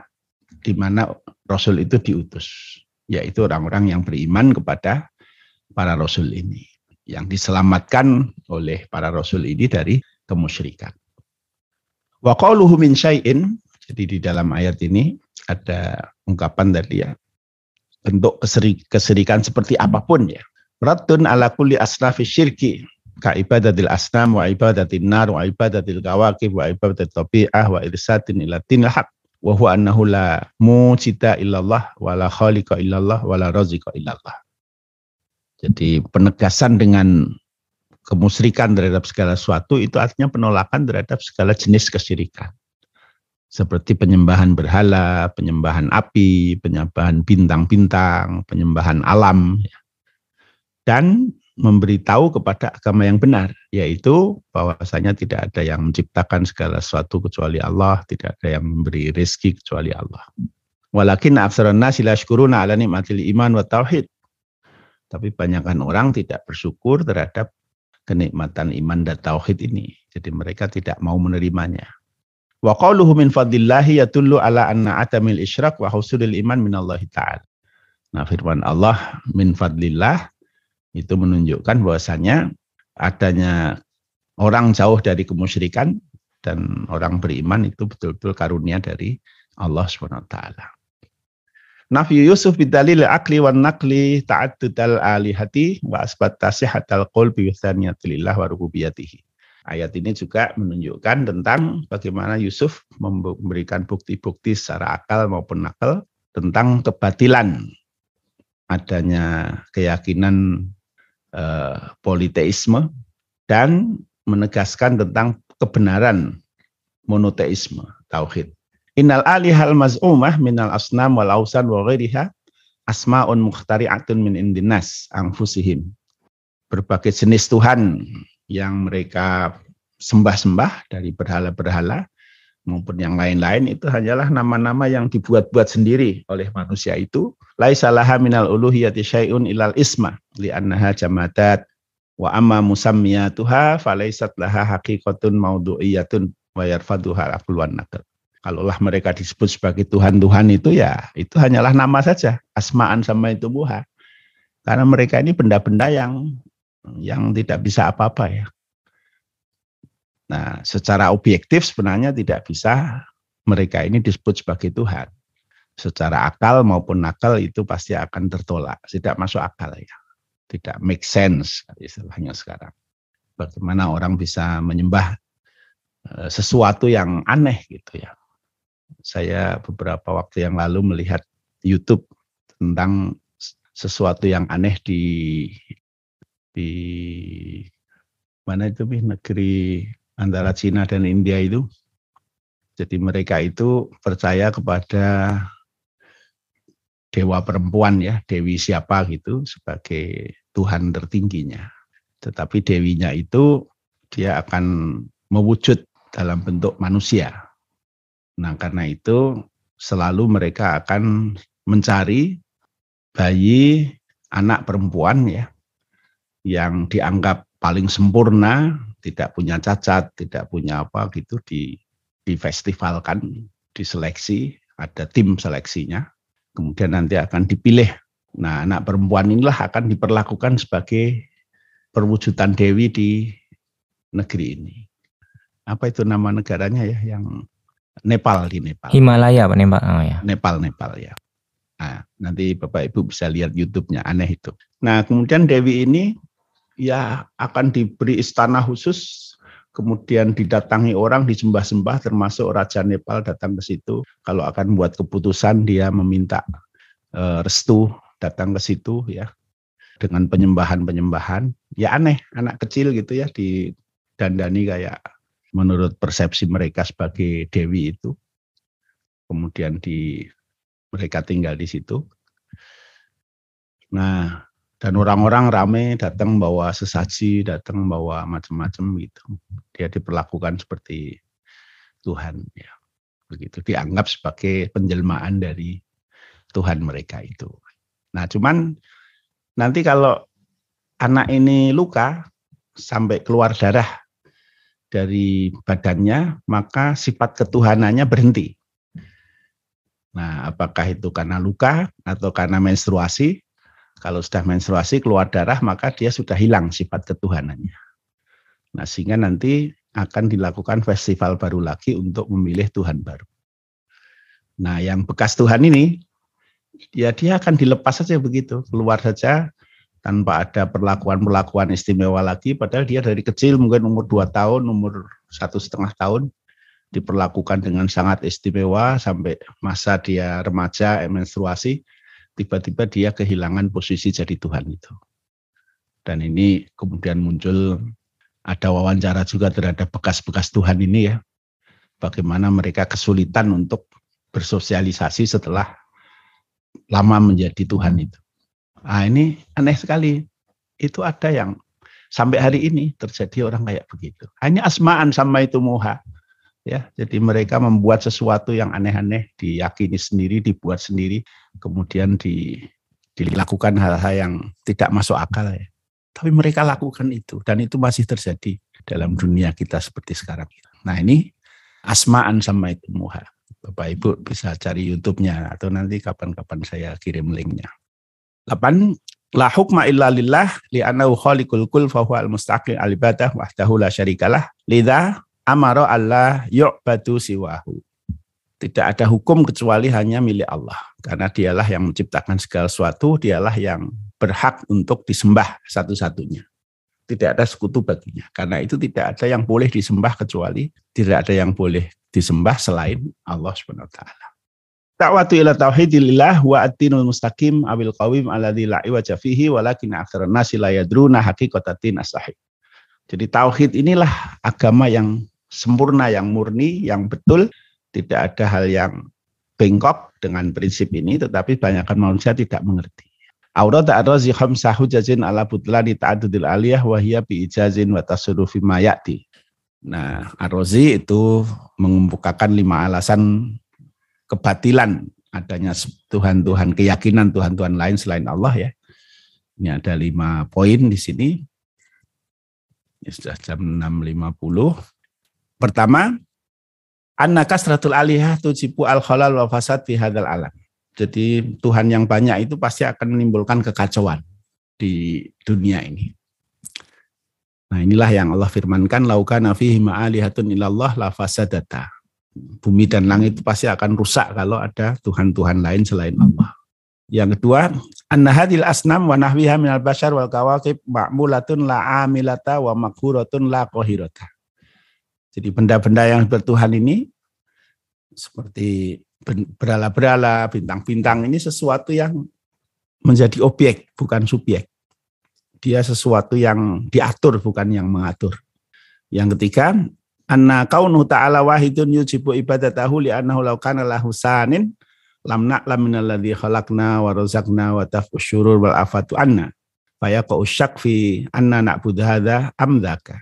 di mana Rasul itu diutus, yaitu orang-orang yang beriman kepada para Rasul ini, yang diselamatkan oleh para Rasul ini dari kemusyrikan. Wa qauluhu min syai'in, jadi di dalam ayat ini ada ungkapan tadi ya, bentuk keserikan seperti apa pun ya. Ratun ala kulli asnafi syirki, ka ibadatil asnam wa ibadatil nar wa ibadatil kawakib wa ibadatil tabi'ah wa irsatin ila tinil haq wa huwa annahu la mujida illallah wa la khaliqa illallah wa la raziqa illallah. Jadi penegasan dengan kemusyrikan terhadap segala sesuatu itu artinya penolakan terhadap segala jenis kesyirikan. Seperti penyembahan berhala, penyembahan api, penyembahan bintang-bintang, penyembahan alam. Ya. Dan memberitahu kepada agama yang benar, yaitu bahwasanya tidak ada yang menciptakan segala sesuatu kecuali Allah, tidak ada yang memberi rezeki kecuali Allah. Walakin aksarun nasi la syukuruna ala nikmatil iman wa tauhid. Tapi banyakkan orang tidak bersyukur terhadap kenikmatan iman dan tauhid ini. Jadi mereka tidak mau menerimanya. Wa qauluhu min fadlillahi yatullu ala anna atamil isyrak wa husulil iman minallahi ta'ala. Nah firman Allah min fadlillah itu menunjukkan bahwasanya adanya orang jauh dari kemusyrikan dan orang beriman itu betul-betul karunia dari Allah SWT. Nafi Yusuf bidalil akli wan nakli ta'addudal alihati wa asbat tasihatal qalbi wa wa rububiyatihi. Ayat ini juga menunjukkan tentang bagaimana Yusuf memberikan bukti-bukti secara akal maupun nakal tentang kebatilan adanya keyakinan eh, politeisme dan menegaskan tentang kebenaran monoteisme tauhid. Innal alihal maz'umah minal asnam wal ausan wa ghairiha asma'un mukhtari'atun min indinas anfusihim. Berbagai jenis Tuhan yang mereka sembah-sembah dari berhala-berhala maupun yang lain-lain itu hanyalah nama-nama yang dibuat-buat sendiri oleh manusia itu. Laisalaha minal uluhiyati syai'un ilal isma li'annaha jamadat wa amma musammiyatuha falaisat laha haqiqatun maudu'iyatun wa yarfaduha aqluan nakal kalaulah mereka disebut sebagai Tuhan-Tuhan itu ya itu hanyalah nama saja, asmaan sama itu buha. Karena mereka ini benda-benda yang yang tidak bisa apa-apa ya. Nah, secara objektif sebenarnya tidak bisa mereka ini disebut sebagai Tuhan. Secara akal maupun nakal itu pasti akan tertolak, tidak masuk akal ya. Tidak make sense istilahnya sekarang. Bagaimana orang bisa menyembah eh, sesuatu yang aneh gitu ya saya beberapa waktu yang lalu melihat YouTube tentang sesuatu yang aneh di di mana itu negeri antara Cina dan India itu. Jadi mereka itu percaya kepada dewa perempuan ya, dewi siapa gitu sebagai Tuhan tertingginya. Tetapi dewinya itu dia akan mewujud dalam bentuk manusia. Nah, karena itu selalu mereka akan mencari bayi anak perempuan ya yang dianggap paling sempurna, tidak punya cacat, tidak punya apa gitu di festivalkan, diseleksi, ada tim seleksinya. Kemudian nanti akan dipilih. Nah, anak perempuan inilah akan diperlakukan sebagai perwujudan dewi di negeri ini. Apa itu nama negaranya ya yang Nepal di Nepal. Himalaya Pak Nepal. Oh, ya. Nepal Nepal ya. Nah, nanti Bapak Ibu bisa lihat YouTube-nya aneh itu. Nah, kemudian Dewi ini ya akan diberi istana khusus kemudian didatangi orang disembah-sembah termasuk Raja Nepal datang ke situ kalau akan buat keputusan dia meminta e, restu datang ke situ ya dengan penyembahan-penyembahan ya aneh anak kecil gitu ya didandani kayak menurut persepsi mereka sebagai dewi itu. Kemudian di mereka tinggal di situ. Nah, dan orang-orang rame datang bawa sesaji, datang bawa macam-macam gitu. Dia diperlakukan seperti Tuhan ya. Begitu dianggap sebagai penjelmaan dari Tuhan mereka itu. Nah, cuman nanti kalau anak ini luka sampai keluar darah dari badannya, maka sifat ketuhanannya berhenti. Nah, apakah itu karena luka atau karena menstruasi? Kalau sudah menstruasi keluar darah, maka dia sudah hilang sifat ketuhanannya. Nah, sehingga nanti akan dilakukan festival baru lagi untuk memilih Tuhan baru. Nah, yang bekas Tuhan ini, ya dia akan dilepas saja begitu, keluar saja tanpa ada perlakuan-perlakuan istimewa lagi padahal dia dari kecil mungkin umur dua tahun umur satu setengah tahun diperlakukan dengan sangat istimewa sampai masa dia remaja menstruasi tiba-tiba dia kehilangan posisi jadi Tuhan itu. Dan ini kemudian muncul ada wawancara juga terhadap bekas-bekas Tuhan ini ya bagaimana mereka kesulitan untuk bersosialisasi setelah lama menjadi Tuhan itu Nah ini aneh sekali. Itu ada yang sampai hari ini terjadi orang kayak begitu. Hanya asmaan sama itu moha. Ya, jadi mereka membuat sesuatu yang aneh-aneh, diyakini sendiri, dibuat sendiri, kemudian di, dilakukan hal-hal yang tidak masuk akal ya. Tapi mereka lakukan itu dan itu masih terjadi dalam dunia kita seperti sekarang. Nah ini asmaan sama itu moha. Bapak Ibu bisa cari YouTube-nya atau nanti kapan-kapan saya kirim linknya. 8 la hukma illa lillah li'annahu khaliqul kul fa huwa al-mustaqil al-ibadah wahdahu la syarikalah lidza amara Allah yu'badu siwahu. Tidak ada hukum kecuali hanya milik Allah karena dialah yang menciptakan segala sesuatu dialah yang berhak untuk disembah satu-satunya. Tidak ada sekutu baginya karena itu tidak ada yang boleh disembah kecuali tidak ada yang boleh disembah selain Allah Subhanahu wa taala Ta'watu ila tauhidillah wa atinul mustaqim abil qawim alladzi la iwaja fihi walakin aktsarun nasi la yadruna haqiqatatin as-sahih. Jadi tauhid inilah agama yang sempurna, yang murni, yang betul, tidak ada hal yang bengkok dengan prinsip ini, tetapi banyakkan manusia tidak mengerti. Aurat ar-razi khamsah hujajin ala butlani ta'adudil aliyah wa hiya bi ijazin wa tasarrufi mayati. Nah, ar-razi itu mengemukakan lima alasan kebatilan adanya Tuhan-Tuhan, keyakinan Tuhan-Tuhan lain selain Allah ya. Ini ada lima poin di sini. Ini sudah jam 6.50. Pertama, anna kasratul alihah tujibu al khalal wa fasad fi hadal alam. Jadi Tuhan yang banyak itu pasti akan menimbulkan kekacauan di dunia ini. Nah inilah yang Allah firmankan laukana fihi ma'alihatun ilallah la fasadata bumi dan langit itu pasti akan rusak kalau ada Tuhan-Tuhan lain selain Allah. Yang kedua, anna hadil asnam wa nahwiha minal bashar wal kawakib ma'mulatun la amilata wa makhuratun la kohirata. Jadi benda-benda yang bertuhan ini seperti berala-berala, bintang-bintang ini sesuatu yang menjadi objek, bukan subjek. Dia sesuatu yang diatur, bukan yang mengatur. Yang ketiga, anna kaunu ta'ala wahidun yujibu ibadatahu li annahu law kana lahu sanin lam na'lam min alladhi khalaqna wa razaqna wa tafsyurur wal afatu anna fayaqau syak fi anna na'budu hadza amdaka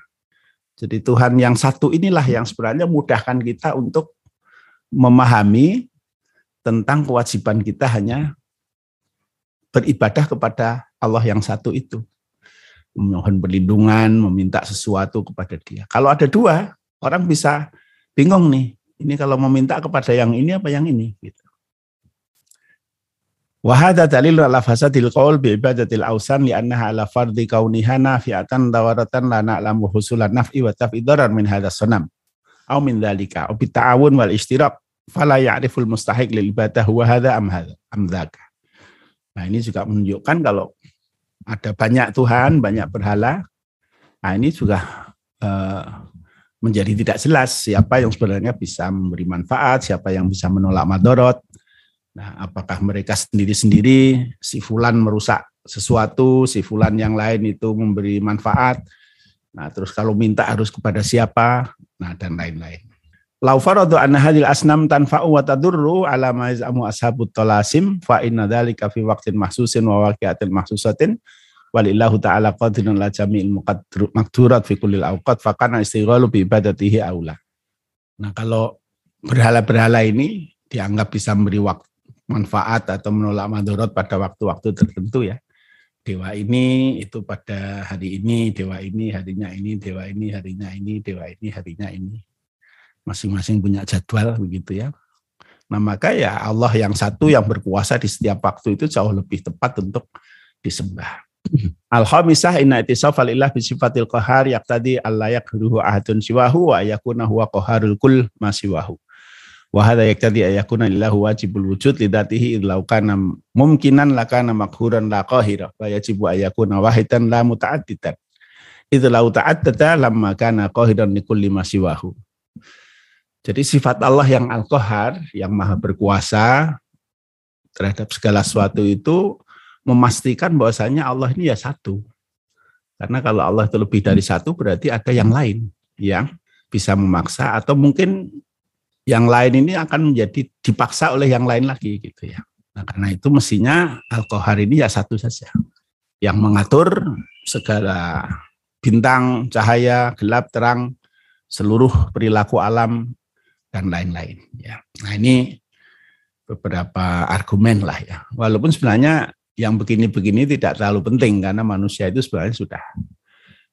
jadi Tuhan yang satu inilah yang sebenarnya mudahkan kita untuk memahami tentang kewajiban kita hanya beribadah kepada Allah yang satu itu. Memohon perlindungan, meminta sesuatu kepada dia. Kalau ada dua, orang bisa bingung nih. Ini kalau meminta kepada yang ini apa yang ini gitu. Wahada dalil ala fasadil qaul bi ibadatil ausan li annaha ala fardhi kauniha nafi'atan dawaratan la na'lamu husulan naf'i wa taf'idarar min hadha sanam au min dhalika au ta'awun wal ishtirak fala ya'riful mustahiq lil ibadah wa hadha am. Nah, ini juga menunjukkan kalau ada banyak Tuhan, banyak berhala. Nah, ini juga uh, menjadi tidak jelas siapa yang sebenarnya bisa memberi manfaat, siapa yang bisa menolak madorot. Nah, apakah mereka sendiri-sendiri, si fulan merusak sesuatu, si fulan yang lain itu memberi manfaat. Nah, terus kalau minta harus kepada siapa, nah dan lain-lain. Lau faradu anna hadil asnam tanfa'u wa tadurru ala ma yaz'amu ashabut talasim fa inna dzalika fi waqtin mahsusin wa waqi'atin mahsusatin walillahu ta'ala qadirun la jami'il makdurat fi kullil awqat fakana istighalu bi ibadatihi aula. Nah, kalau berhala-berhala ini dianggap bisa memberi waktu, manfaat atau menolak madorot pada waktu-waktu tertentu ya. Dewa ini itu pada hari ini, dewa ini harinya ini, dewa ini harinya ini, dewa ini harinya ini. Masing-masing punya jadwal begitu ya. Nah maka ya Allah yang satu yang berkuasa di setiap waktu itu jauh lebih tepat untuk disembah. Al-khamisah inna itisaf alillah bisifatil qahar yaqtadi alla yakhuruhu ahadun siwahu wa yakuna huwa qaharul kul masiwahu. Wa hadha yaqtadi ayakuna lillahu wajibul wujud lidatihi idlau kana mumkinan lakana makhuran la qahira wa yajibu ayakuna wahidan la muta'addidan. Idh lau ta'addada lamma kana qahiran likulli masiwahu. Jadi sifat Allah yang al-qahar, yang maha berkuasa terhadap segala sesuatu itu memastikan bahwasanya Allah ini ya satu. Karena kalau Allah itu lebih dari satu berarti ada yang lain yang bisa memaksa atau mungkin yang lain ini akan menjadi dipaksa oleh yang lain lagi gitu ya. Nah, karena itu mestinya Al-Qahar ini ya satu saja yang mengatur segala bintang, cahaya, gelap, terang, seluruh perilaku alam dan lain-lain ya. Nah, ini beberapa argumen lah ya. Walaupun sebenarnya yang begini-begini tidak terlalu penting karena manusia itu sebenarnya sudah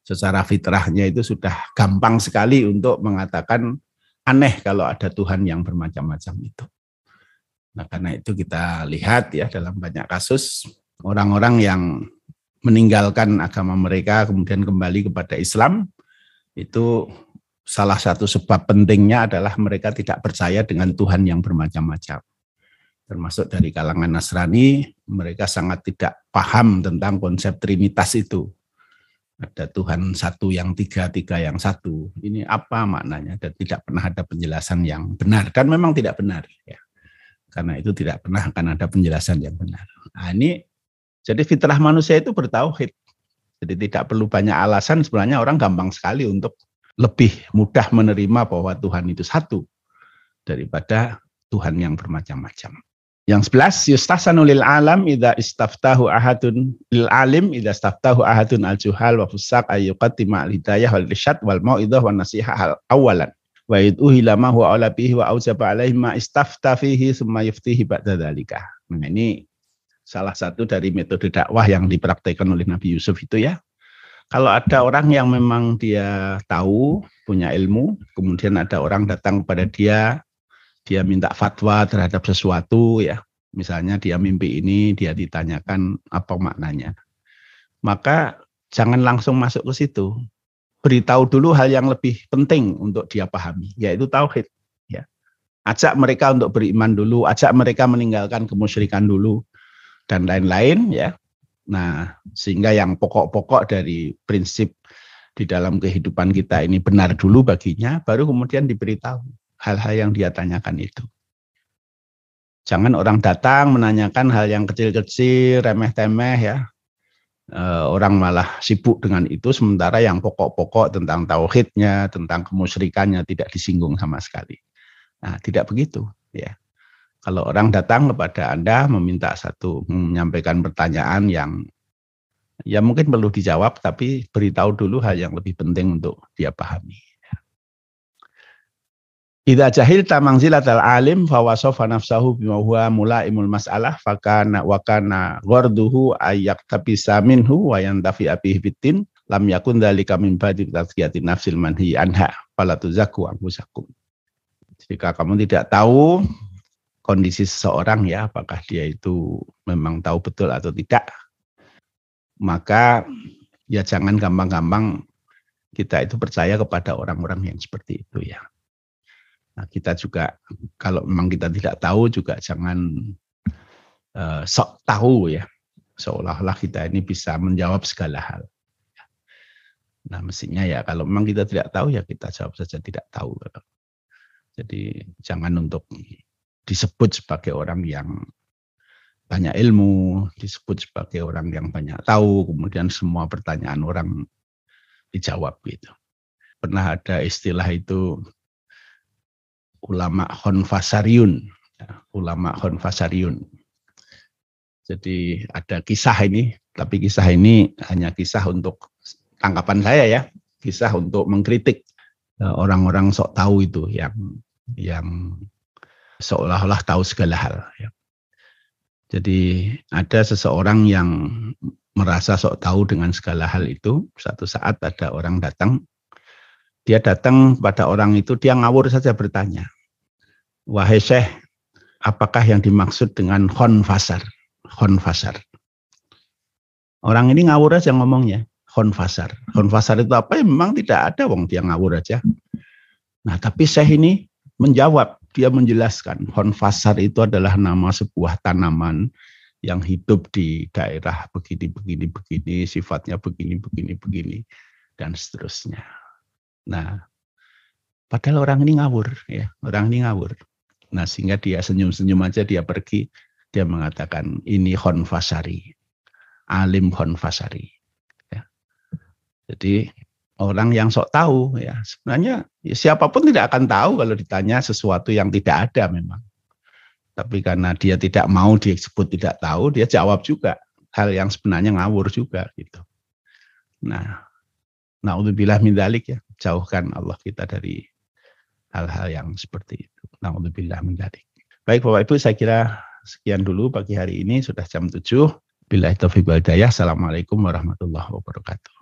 secara fitrahnya itu sudah gampang sekali untuk mengatakan aneh kalau ada Tuhan yang bermacam-macam itu. Nah, karena itu kita lihat ya dalam banyak kasus orang-orang yang meninggalkan agama mereka kemudian kembali kepada Islam itu salah satu sebab pentingnya adalah mereka tidak percaya dengan Tuhan yang bermacam-macam. Termasuk dari kalangan Nasrani, mereka sangat tidak paham tentang konsep trinitas itu. Ada Tuhan satu yang tiga, tiga yang satu. Ini apa maknanya? Dan tidak pernah ada penjelasan yang benar. Dan memang tidak benar. ya Karena itu tidak pernah akan ada penjelasan yang benar. Nah, ini jadi fitrah manusia itu bertauhid. Jadi tidak perlu banyak alasan, sebenarnya orang gampang sekali untuk lebih mudah menerima bahwa Tuhan itu satu daripada Tuhan yang bermacam-macam. Yang sebelas, yustasanu lil alam idza istaftahu ahadun lil alim idza istaftahu ahadun al juhal wa fusak ayyuqatima al hidayah wal irsyad wal mau'idah wa nasihah awalan wa yud'uhi lama huwa ala bihi wa aujaba alaihi ma istafta fihi summa yuftihi ba'da dzalika. Nah, ini salah satu dari metode dakwah yang dipraktekkan oleh Nabi Yusuf itu ya. Kalau ada orang yang memang dia tahu, punya ilmu, kemudian ada orang datang kepada dia, dia minta fatwa terhadap sesuatu ya. Misalnya dia mimpi ini, dia ditanyakan apa maknanya. Maka jangan langsung masuk ke situ. Beritahu dulu hal yang lebih penting untuk dia pahami, yaitu tauhid. Ya. Ajak mereka untuk beriman dulu, ajak mereka meninggalkan kemusyrikan dulu dan lain-lain ya. Nah, sehingga yang pokok-pokok dari prinsip di dalam kehidupan kita ini benar dulu baginya, baru kemudian diberitahu hal-hal yang dia tanyakan itu. Jangan orang datang menanyakan hal yang kecil-kecil, remeh-temeh ya. E, orang malah sibuk dengan itu, sementara yang pokok-pokok tentang tauhidnya, tentang kemusyrikannya tidak disinggung sama sekali. Nah, tidak begitu ya. Kalau orang datang kepada Anda meminta satu menyampaikan pertanyaan yang ya mungkin perlu dijawab tapi beritahu dulu hal yang lebih penting untuk dia pahami. Idza jahil tamangzilat al alim fa wasafa nafsahu bima huwa mulaimul mas'alah fakana wa kana gharduhu ayyak tabisa minhu wa yantafi abihi bitin lam yakun dzalika min badi tazkiyati nafsil manhi anha fala tuzakku anfusakum. Jika kamu tidak tahu kondisi seseorang ya, apakah dia itu memang tahu betul atau tidak. Maka ya jangan gampang-gampang kita itu percaya kepada orang-orang yang seperti itu ya. Nah, kita juga kalau memang kita tidak tahu juga jangan uh, sok tahu ya. Seolah-olah kita ini bisa menjawab segala hal. Nah, mestinya ya kalau memang kita tidak tahu ya kita jawab saja tidak tahu. Jadi jangan untuk disebut sebagai orang yang banyak ilmu, disebut sebagai orang yang banyak tahu, kemudian semua pertanyaan orang dijawab gitu. Pernah ada istilah itu ulama khonfasariun, ya, ulama khonfasariun. Jadi ada kisah ini, tapi kisah ini hanya kisah untuk tangkapan saya ya, kisah untuk mengkritik eh, orang-orang sok tahu itu yang yang seolah-olah tahu segala hal. Ya. Jadi ada seseorang yang merasa sok tahu dengan segala hal itu. Satu saat ada orang datang, dia datang pada orang itu, dia ngawur saja bertanya, wahai syekh, apakah yang dimaksud dengan khonfasar? Khonfasar. Orang ini ngawur aja ngomongnya, khonfasar. Khonfasar itu apa? Ya, memang tidak ada, wong dia ngawur aja. Nah, tapi syekh ini menjawab, dia menjelaskan honfasar itu adalah nama sebuah tanaman yang hidup di daerah begini begini begini sifatnya begini begini begini dan seterusnya. Nah, padahal orang ini ngawur ya, orang ini ngawur. Nah, sehingga dia senyum-senyum aja dia pergi, dia mengatakan ini honfasari. Alim honfasari. Ya. Jadi orang yang sok tahu ya sebenarnya ya, siapa pun tidak akan tahu kalau ditanya sesuatu yang tidak ada memang tapi karena dia tidak mau disebut tidak tahu dia jawab juga hal yang sebenarnya ngawur juga gitu nah naudzubillah min dalik ya. Jauhkan Allah kita dari hal-hal yang seperti itu. Naudzubillah min dalik baik Bapak Ibu saya kira sekian dulu pagi hari ini. Sudah jam 7 Bila itu Assalamualaikum warahmatullahi wabarakatuh.